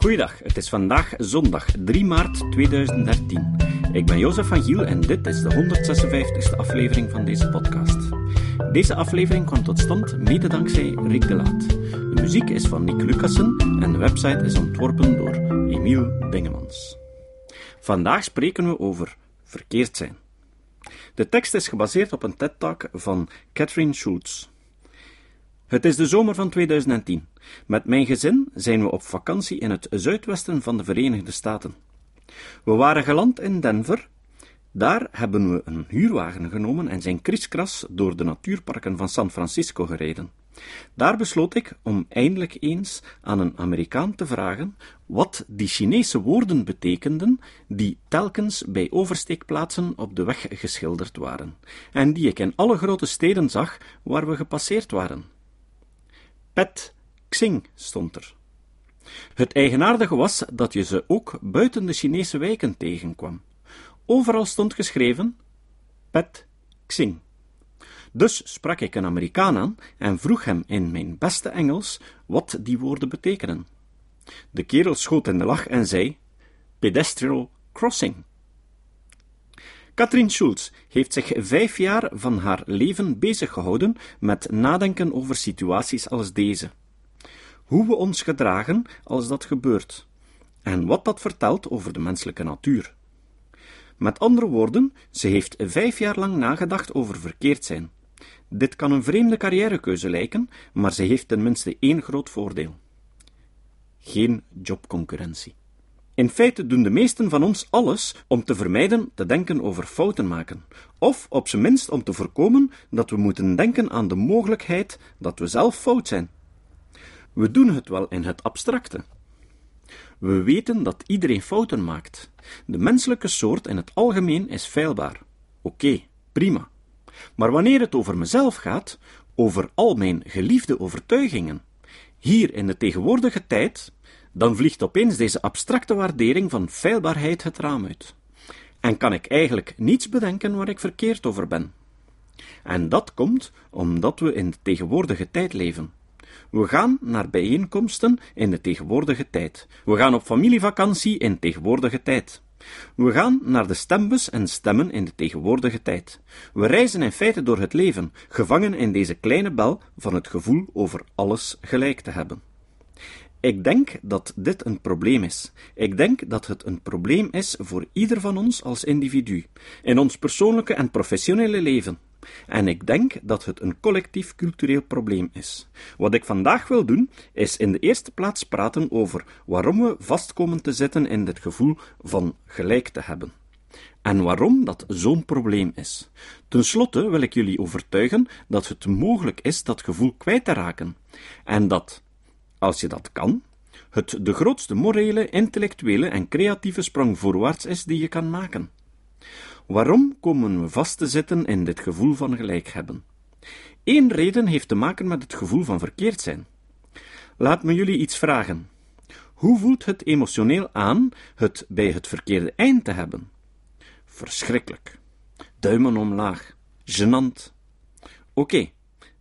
Goeiedag, het is vandaag zondag 3 maart 2013. Ik ben Jozef van Giel en dit is de 156e aflevering van deze podcast. Deze aflevering kwam tot stand mede dankzij Rick de Laat. De muziek is van Nick Lucassen en de website is ontworpen door Emiel Dingemans. Vandaag spreken we over verkeerd zijn. De tekst is gebaseerd op een TED-talk van Catherine Schultz. Het is de zomer van 2010. Met mijn gezin zijn we op vakantie in het zuidwesten van de Verenigde Staten. We waren geland in Denver. Daar hebben we een huurwagen genomen en zijn kriskras door de natuurparken van San Francisco gereden. Daar besloot ik om eindelijk eens aan een Amerikaan te vragen wat die Chinese woorden betekenden die telkens bij oversteekplaatsen op de weg geschilderd waren, en die ik in alle grote steden zag waar we gepasseerd waren. Pet Xing stond er. Het eigenaardige was dat je ze ook buiten de Chinese wijken tegenkwam. Overal stond geschreven Pet Xing. Dus sprak ik een Amerikaan aan en vroeg hem in mijn beste Engels wat die woorden betekenen. De kerel schoot in de lach en zei: Pedestrial crossing. Katrien Schulz heeft zich vijf jaar van haar leven bezig gehouden met nadenken over situaties als deze. Hoe we ons gedragen als dat gebeurt, en wat dat vertelt over de menselijke natuur. Met andere woorden, ze heeft vijf jaar lang nagedacht over verkeerd zijn. Dit kan een vreemde carrièrekeuze lijken, maar ze heeft tenminste één groot voordeel: geen jobconcurrentie. In feite doen de meesten van ons alles om te vermijden te denken over fouten maken, of op zijn minst om te voorkomen dat we moeten denken aan de mogelijkheid dat we zelf fout zijn. We doen het wel in het abstracte. We weten dat iedereen fouten maakt. De menselijke soort in het algemeen is feilbaar. Oké, prima. Maar wanneer het over mezelf gaat, over al mijn geliefde overtuigingen, hier in de tegenwoordige tijd, dan vliegt opeens deze abstracte waardering van feilbaarheid het raam uit. En kan ik eigenlijk niets bedenken waar ik verkeerd over ben. En dat komt omdat we in de tegenwoordige tijd leven. We gaan naar bijeenkomsten in de tegenwoordige tijd. We gaan op familievakantie in tegenwoordige tijd. We gaan naar de stembus en stemmen in de tegenwoordige tijd. We reizen in feite door het leven, gevangen in deze kleine bel van het gevoel over alles gelijk te hebben. Ik denk dat dit een probleem is. Ik denk dat het een probleem is voor ieder van ons als individu, in ons persoonlijke en professionele leven. En ik denk dat het een collectief cultureel probleem is. Wat ik vandaag wil doen, is in de eerste plaats praten over waarom we vastkomen te zitten in dit gevoel van gelijk te hebben. En waarom dat zo'n probleem is. Ten slotte wil ik jullie overtuigen dat het mogelijk is dat gevoel kwijt te raken. En dat, als je dat kan, het de grootste morele, intellectuele en creatieve sprong voorwaarts is die je kan maken. Waarom komen we vast te zitten in dit gevoel van gelijk hebben? Eén reden heeft te maken met het gevoel van verkeerd zijn. Laat me jullie iets vragen. Hoe voelt het emotioneel aan het bij het verkeerde eind te hebben? Verschrikkelijk. Duimen omlaag. Genant. Oké,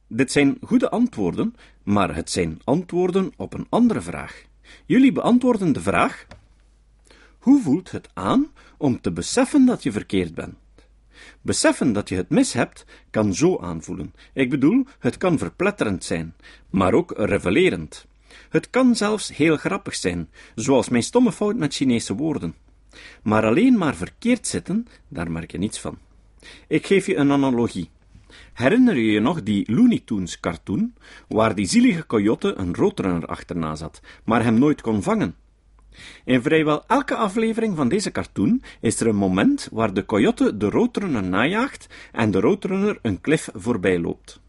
dit zijn goede antwoorden, maar het zijn antwoorden op een andere vraag. Jullie beantwoorden de vraag: hoe voelt het aan om te beseffen dat je verkeerd bent? Beseffen dat je het mis hebt kan zo aanvoelen. Ik bedoel, het kan verpletterend zijn, maar ook revelerend. Het kan zelfs heel grappig zijn, zoals mijn stomme fout met Chinese woorden. Maar alleen maar verkeerd zitten, daar merk je niets van. Ik geef je een analogie. Herinner je je nog die Looney Tunes cartoon, waar die zielige coyote een roodrunner achterna zat, maar hem nooit kon vangen? In vrijwel elke aflevering van deze cartoon is er een moment waar de coyote de roodrunner najaagt en de roodrunner een klif voorbij loopt.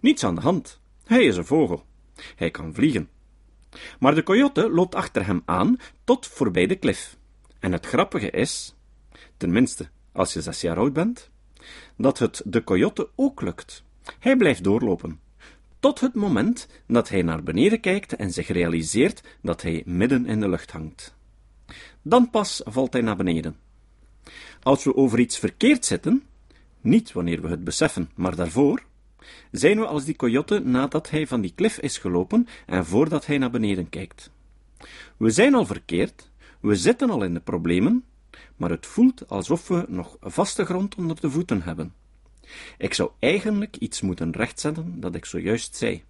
Niets aan de hand. Hij is een vogel. Hij kan vliegen. Maar de coyote loopt achter hem aan tot voorbij de klif. En het grappige is, tenminste als je zes jaar oud bent, dat het de coyote ook lukt. Hij blijft doorlopen, tot het moment dat hij naar beneden kijkt en zich realiseert dat hij midden in de lucht hangt. Dan pas valt hij naar beneden. Als we over iets verkeerd zitten, niet wanneer we het beseffen, maar daarvoor, zijn we als die coyote nadat hij van die klif is gelopen en voordat hij naar beneden kijkt. We zijn al verkeerd, we zitten al in de problemen, maar het voelt alsof we nog vaste grond onder de voeten hebben. Ik zou eigenlijk iets moeten rechtzetten dat ik zojuist zei.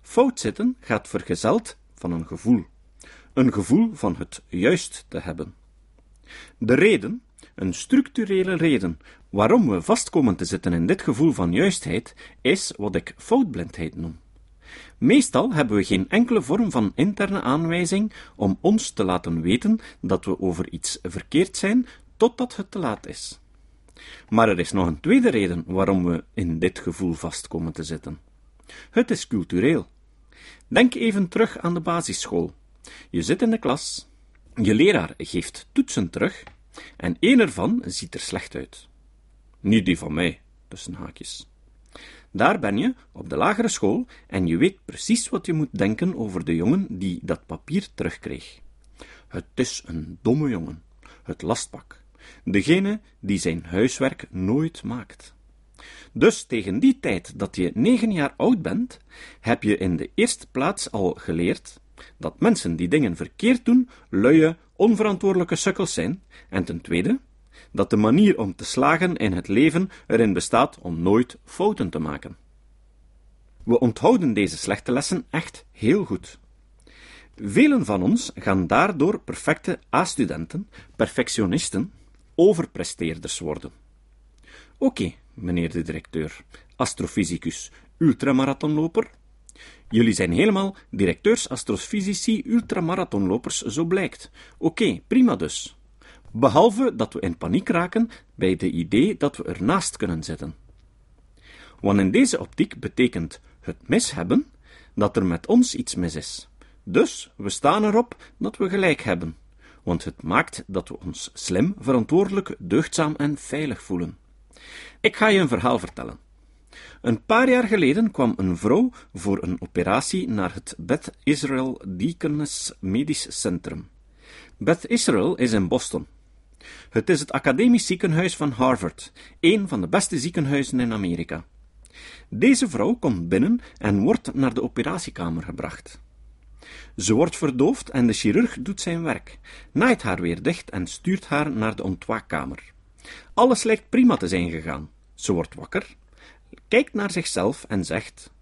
Fout zitten gaat vergezeld van een gevoel. Een gevoel van het juist te hebben. De reden, een structurele reden, waarom we vast komen te zitten in dit gevoel van juistheid, is wat ik foutblindheid noem. Meestal hebben we geen enkele vorm van interne aanwijzing om ons te laten weten dat we over iets verkeerd zijn, totdat het te laat is. Maar er is nog een tweede reden waarom we in dit gevoel vast komen te zitten. Het is cultureel. Denk even terug aan de basisschool. Je zit in de klas, je leraar geeft toetsen terug, en één ervan ziet er slecht uit. Niet die van mij, tussen haakjes. Daar ben je, op de lagere school, en je weet precies wat je moet denken over de jongen die dat papier terugkreeg. Het is een domme jongen, het lastpak, degene die zijn huiswerk nooit maakt. Dus tegen die tijd dat je negen jaar oud bent, heb je in de eerste plaats al geleerd dat mensen die dingen verkeerd doen, luie, onverantwoordelijke sukkels zijn, en ten tweede, dat de manier om te slagen in het leven erin bestaat om nooit fouten te maken. We onthouden deze slechte lessen echt heel goed. Velen van ons gaan daardoor perfecte A-studenten, perfectionisten, overpresteerders worden. Oké, meneer de directeur, astrofysicus, ultramarathonloper. Jullie zijn helemaal directeurs astrofysici ultramarathonlopers, zo blijkt. Oké, prima dus. Behalve dat we in paniek raken bij de idee dat we ernaast kunnen zitten. Want in deze optiek betekent het mis hebben dat er met ons iets mis is. Dus we staan erop dat we gelijk hebben, want het maakt dat we ons slim, verantwoordelijk, deugdzaam en veilig voelen. Ik ga je een verhaal vertellen. Een paar jaar geleden kwam een vrouw voor een operatie naar het Beth Israel Deaconess Medisch Centrum. Beth Israel is in Boston. Het is het academisch ziekenhuis van Harvard, een van de beste ziekenhuizen in Amerika. Deze vrouw komt binnen en wordt naar de operatiekamer gebracht. Ze wordt verdoofd en de chirurg doet zijn werk, naait haar weer dicht en stuurt haar naar de ontwaakkamer. Alles lijkt prima te zijn gegaan. Ze wordt wakker, kijkt naar zichzelf en zegt: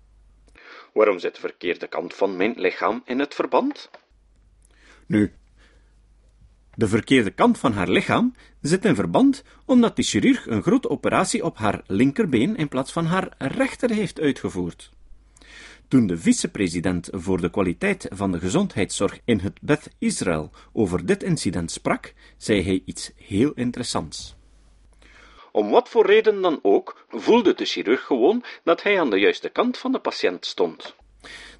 Waarom zit de verkeerde kant van mijn lichaam in het verband? Nu, de verkeerde kant van haar lichaam zit in verband omdat de chirurg een grote operatie op haar linkerbeen in plaats van haar rechter heeft uitgevoerd. Toen de vicepresident voor de kwaliteit van de gezondheidszorg in het Beth Israel over dit incident sprak, zei hij iets heel interessants. Om wat voor reden dan ook, voelde de chirurg gewoon dat hij aan de juiste kant van de patiënt stond.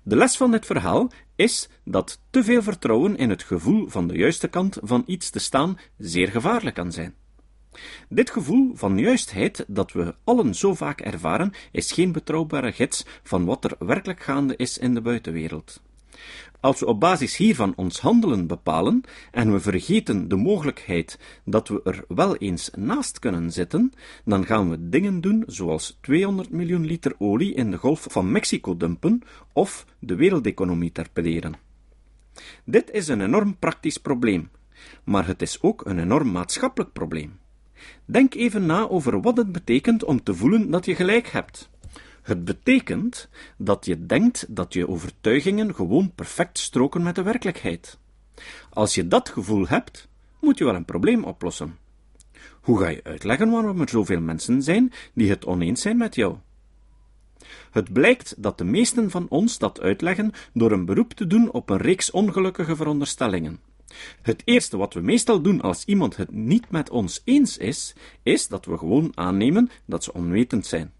De les van dit verhaal is dat te veel vertrouwen in het gevoel van de juiste kant van iets te staan zeer gevaarlijk kan zijn. Dit gevoel van juistheid dat we allen zo vaak ervaren, is geen betrouwbare gids van wat er werkelijk gaande is in de buitenwereld. Als we op basis hiervan ons handelen bepalen en we vergeten de mogelijkheid dat we er wel eens naast kunnen zitten, dan gaan we dingen doen zoals 200 miljoen liter olie in de Golf van Mexico dumpen of de wereldeconomie terpeleren. Dit is een enorm praktisch probleem, maar het is ook een enorm maatschappelijk probleem. Denk even na over wat het betekent om te voelen dat je gelijk hebt. Het betekent dat je denkt dat je overtuigingen gewoon perfect stroken met de werkelijkheid. Als je dat gevoel hebt, moet je wel een probleem oplossen. Hoe ga je uitleggen waarom er zoveel mensen zijn die het oneens zijn met jou? Het blijkt dat de meesten van ons dat uitleggen door een beroep te doen op een reeks ongelukkige veronderstellingen. Het eerste wat we meestal doen als iemand het niet met ons eens is, is dat we gewoon aannemen dat ze onwetend zijn.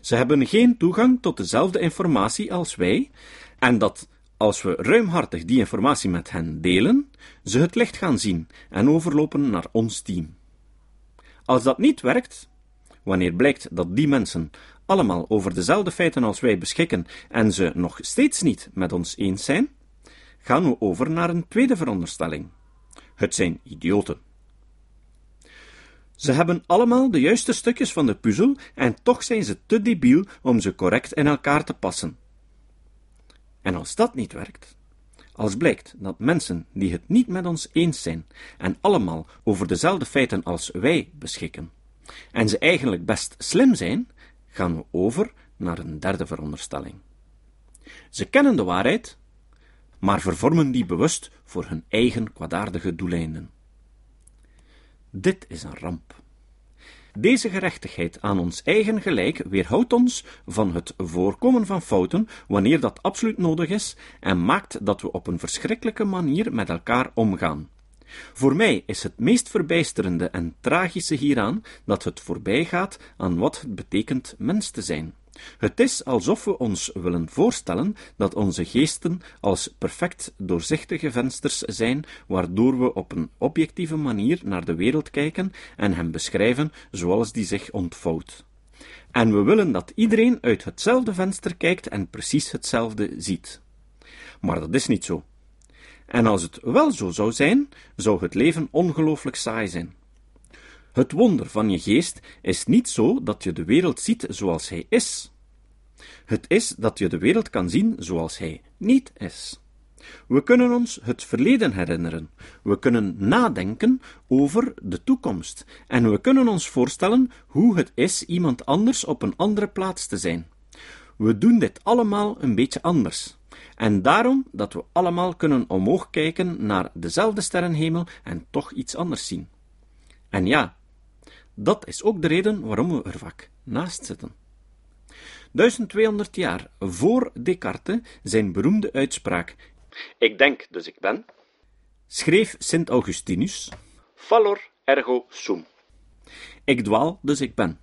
Ze hebben geen toegang tot dezelfde informatie als wij, en dat als we ruimhartig die informatie met hen delen, ze het licht gaan zien en overlopen naar ons team. Als dat niet werkt, wanneer blijkt dat die mensen allemaal over dezelfde feiten als wij beschikken en ze nog steeds niet met ons eens zijn, gaan we over naar een tweede veronderstelling. Het zijn idioten. Ze hebben allemaal de juiste stukjes van de puzzel en toch zijn ze te debiel om ze correct in elkaar te passen. En als dat niet werkt, Als blijkt dat mensen die het niet met ons eens zijn en allemaal over dezelfde feiten als wij beschikken, en ze eigenlijk best slim zijn, gaan we over naar een derde veronderstelling. Ze kennen de waarheid, maar vervormen die bewust voor hun eigen kwaadaardige doeleinden. Dit is een ramp. Deze gerechtigheid aan ons eigen gelijk weerhoudt ons van het voorkomen van fouten wanneer dat absoluut nodig is en maakt dat we op een verschrikkelijke manier met elkaar omgaan. Voor mij is het meest verbijsterende en tragische hieraan dat het voorbijgaat aan wat het betekent mens te zijn. Het is alsof we ons willen voorstellen dat onze geesten als perfect doorzichtige vensters zijn, waardoor we op een objectieve manier naar de wereld kijken en hem beschrijven zoals die zich ontvouwt. En we willen dat iedereen uit hetzelfde venster kijkt en precies hetzelfde ziet. Maar dat is niet zo. En als het wel zo zou zijn, zou het leven ongelooflijk saai zijn. Het wonder van je geest is niet zo dat je de wereld ziet zoals hij is. Het is dat je de wereld kan zien zoals hij niet is. We kunnen ons het verleden herinneren, we kunnen nadenken over de toekomst, en we kunnen ons voorstellen hoe het is iemand anders op een andere plaats te zijn. We doen dit allemaal een beetje anders. En daarom dat we allemaal kunnen omhoog kijken naar dezelfde sterrenhemel en toch iets anders zien. En ja, dat is ook de reden waarom we er vaak naast zitten. 1200 jaar voor Descartes zijn beroemde uitspraak Ik denk, dus ik ben, schreef Sint Augustinus Fallor ergo sum. Ik dwaal, dus ik ben.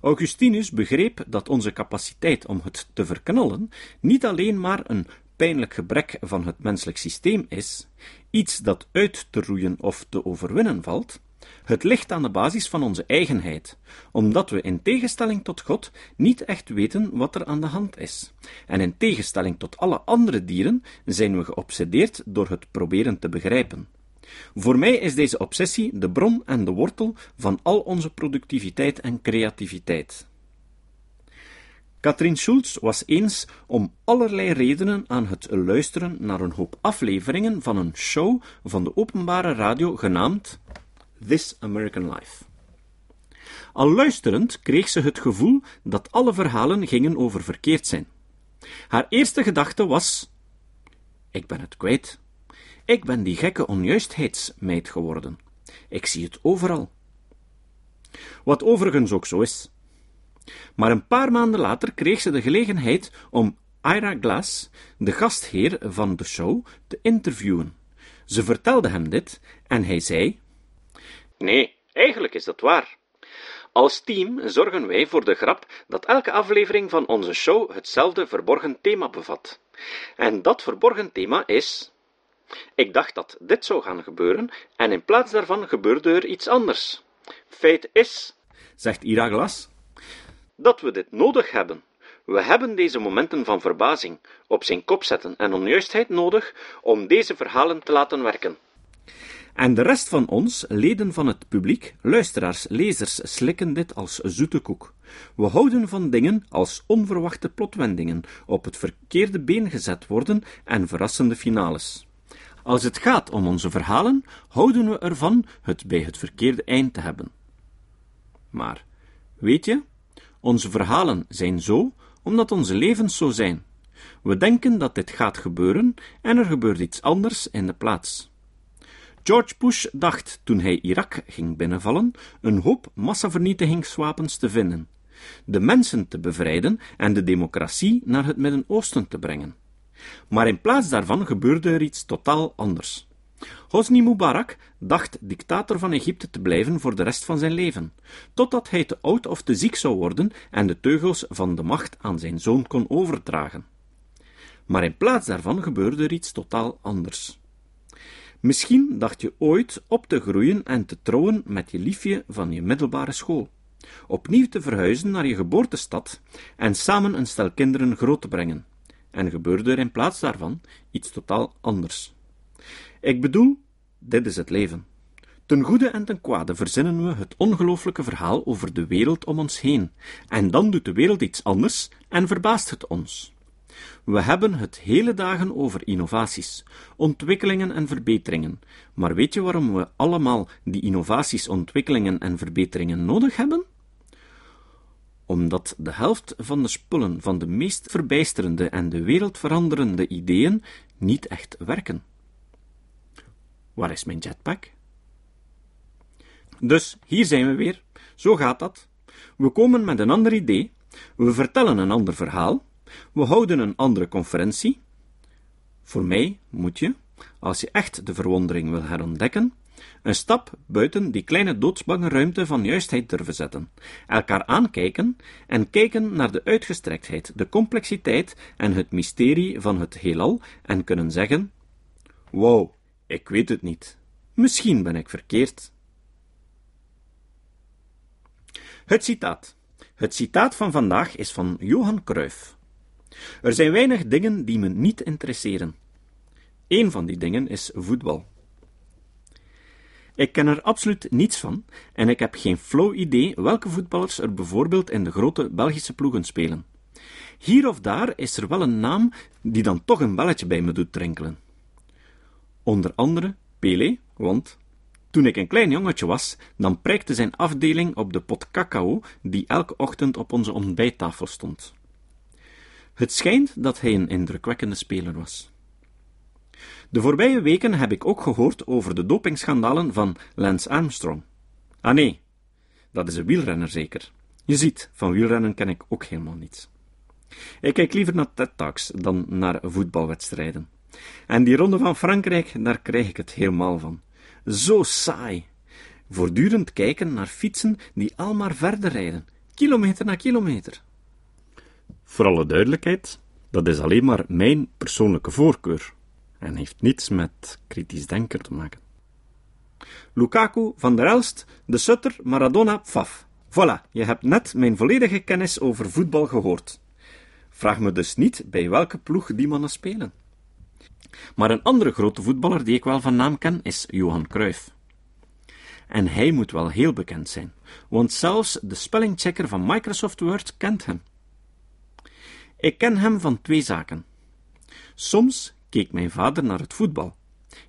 Augustinus begreep dat onze capaciteit om het te verknallen niet alleen maar een pijnlijk gebrek van het menselijk systeem is, iets dat uit te roeien of te overwinnen valt, het ligt aan de basis van onze eigenheid, omdat we in tegenstelling tot God niet echt weten wat er aan de hand is. En in tegenstelling tot alle andere dieren zijn we geobsedeerd door het proberen te begrijpen. Voor mij is deze obsessie de bron en de wortel van al onze productiviteit en creativiteit. Katrien Schulz was eens om allerlei redenen aan het luisteren naar een hoop afleveringen van een show van de openbare radio genaamd This American Life. Al luisterend kreeg ze het gevoel dat alle verhalen gingen over verkeerd zijn. Haar eerste gedachte was: Ik ben het kwijt. Ik ben die gekke onjuistheidsmeid geworden. Ik zie het overal. Wat overigens ook zo is. Maar een paar maanden later kreeg ze de gelegenheid om Ira Glass, de gastheer van de show, te interviewen. Ze vertelde hem dit en hij zei: Nee, eigenlijk is dat waar. Als team zorgen wij voor de grap dat elke aflevering van onze show hetzelfde verborgen thema bevat. En dat verborgen thema is. Ik dacht dat dit zou gaan gebeuren, en in plaats daarvan gebeurde er iets anders. Feit is, zegt Ira Glas, dat we dit nodig hebben. We hebben deze momenten van verbazing, op zijn kop zetten en onjuistheid nodig om deze verhalen te laten werken. En de rest van ons, leden van het publiek, luisteraars, lezers, slikken dit als zoete koek. We houden van dingen als onverwachte plotwendingen, op het verkeerde been gezet worden en verrassende finales. Als het gaat om onze verhalen, houden we ervan het bij het verkeerde eind te hebben. Maar, weet je, onze verhalen zijn zo omdat onze levens zo zijn. We denken dat dit gaat gebeuren en er gebeurt iets anders in de plaats. George Bush dacht, toen hij Irak ging binnenvallen, een hoop massavernietigingswapens te vinden, de mensen te bevrijden en de democratie naar het Midden-Oosten te brengen. Maar in plaats daarvan gebeurde er iets totaal anders. Hosni Mubarak dacht dictator van Egypte te blijven voor de rest van zijn leven, totdat hij te oud of te ziek zou worden en de teugels van de macht aan zijn zoon kon overdragen. Maar in plaats daarvan gebeurde er iets totaal anders. Misschien dacht je ooit op te groeien en te trouwen met je liefje van je middelbare school, opnieuw te verhuizen naar je geboortestad en samen een stel kinderen groot te brengen. En gebeurde er in plaats daarvan iets totaal anders. Ik bedoel, dit is het leven. Ten goede en ten kwade verzinnen we het ongelooflijke verhaal over de wereld om ons heen, en dan doet de wereld iets anders en verbaast het ons. We hebben het hele dagen over innovaties, ontwikkelingen en verbeteringen. Maar weet je waarom we allemaal die innovaties, ontwikkelingen en verbeteringen nodig hebben? Omdat de helft van de spullen van de meest verbijsterende en de wereld veranderende ideeën niet echt werken. Waar is mijn jetpack? Dus hier zijn we weer. Zo gaat dat. We komen met een ander idee, we vertellen een ander verhaal, we houden een andere conferentie. Voor mij moet je, als je echt de verwondering wil herontdekken, een stap buiten die kleine doodsbange ruimte van juistheid durven zetten, elkaar aankijken en kijken naar de uitgestrektheid, de complexiteit en het mysterie van het heelal en kunnen zeggen: Wow, ik weet het niet. Misschien ben ik verkeerd. Het citaat. Het citaat van vandaag is van Johan Cruijff. Er zijn weinig dingen die me niet interesseren. Eén van die dingen is voetbal. Ik ken er absoluut niets van en ik heb geen flow idee welke voetballers er bijvoorbeeld in de grote Belgische ploegen spelen. Hier of daar is er wel een naam die dan toch een belletje bij me doet drinkelen. Onder andere Pelé, want toen ik een klein jongetje was, dan prijkte zijn afdeling op de pot cacao die elke ochtend op onze ontbijttafel stond. Het schijnt dat hij een indrukwekkende speler was. De voorbije weken heb ik ook gehoord over de dopingschandalen van Lance Armstrong. Ah nee, dat is een wielrenner zeker. Je ziet, van wielrennen ken ik ook helemaal niets. Ik kijk liever naar TED dan naar voetbalwedstrijden. En die ronde van Frankrijk, daar krijg ik het helemaal van. Zo saai. Voortdurend kijken naar fietsen die al maar verder rijden, kilometer na kilometer. Voor alle duidelijkheid, dat is alleen maar mijn persoonlijke voorkeur en heeft niets met kritisch denken te maken. Lukaku, Van der Elst, De Sutter, Maradona, Pfaff. Voilà, je hebt net mijn volledige kennis over voetbal gehoord. Vraag me dus niet bij welke ploeg die mannen spelen. Maar een andere grote voetballer die ik wel van naam ken is Johan Cruijff. En hij moet wel heel bekend zijn, want zelfs de spellingchecker van Microsoft Word kent hem. Ik ken hem van twee zaken. Soms keek mijn vader naar het voetbal.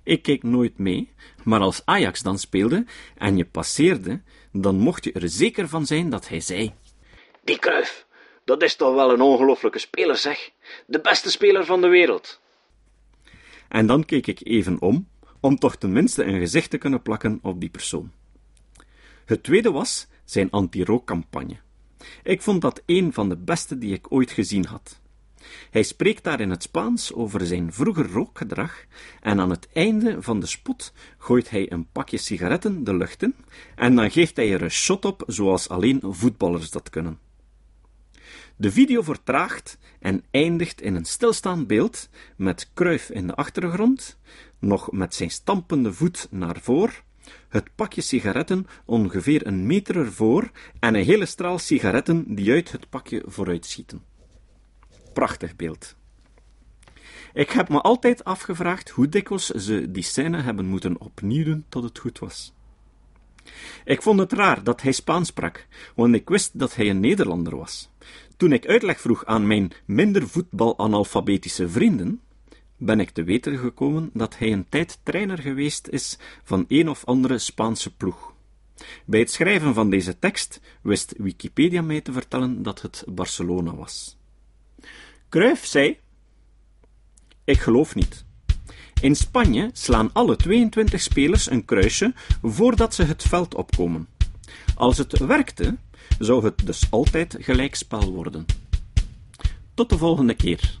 Ik keek nooit mee, maar als Ajax dan speelde en je passeerde, dan mocht je er zeker van zijn dat hij zei: Die Kruif, dat is toch wel een ongelooflijke speler, zeg. De beste speler van de wereld. En dan keek ik even om, om toch tenminste een gezicht te kunnen plakken op die persoon. Het tweede was zijn anti-rookcampagne. Ik vond dat een van de beste die ik ooit gezien had. Hij spreekt daar in het Spaans over zijn vroeger rookgedrag en aan het einde van de spot gooit hij een pakje sigaretten de lucht in en dan geeft hij er een shot op zoals alleen voetballers dat kunnen. De video vertraagt en eindigt in een stilstaand beeld met Kruif in de achtergrond, nog met zijn stampende voet naar voor, het pakje sigaretten ongeveer een meter ervoor en een hele straal sigaretten die uit het pakje vooruitschieten. Prachtig beeld. Ik heb me altijd afgevraagd hoe dikwijls ze die scène hebben moeten opnieuw doen tot het goed was. Ik vond het raar dat hij Spaans sprak, want ik wist dat hij een Nederlander was. Toen ik uitleg vroeg aan mijn minder voetbalanalfabetische vrienden, ben ik te weten gekomen dat hij een tijd trainer geweest is van een of andere Spaanse ploeg. Bij het schrijven van deze tekst wist Wikipedia mij te vertellen dat het Barcelona was. Cruyff zei: Ik geloof niet. In Spanje slaan alle 22 spelers een kruisje voordat ze het veld opkomen. Als het werkte, zou het dus altijd gelijkspel worden. Tot de volgende keer.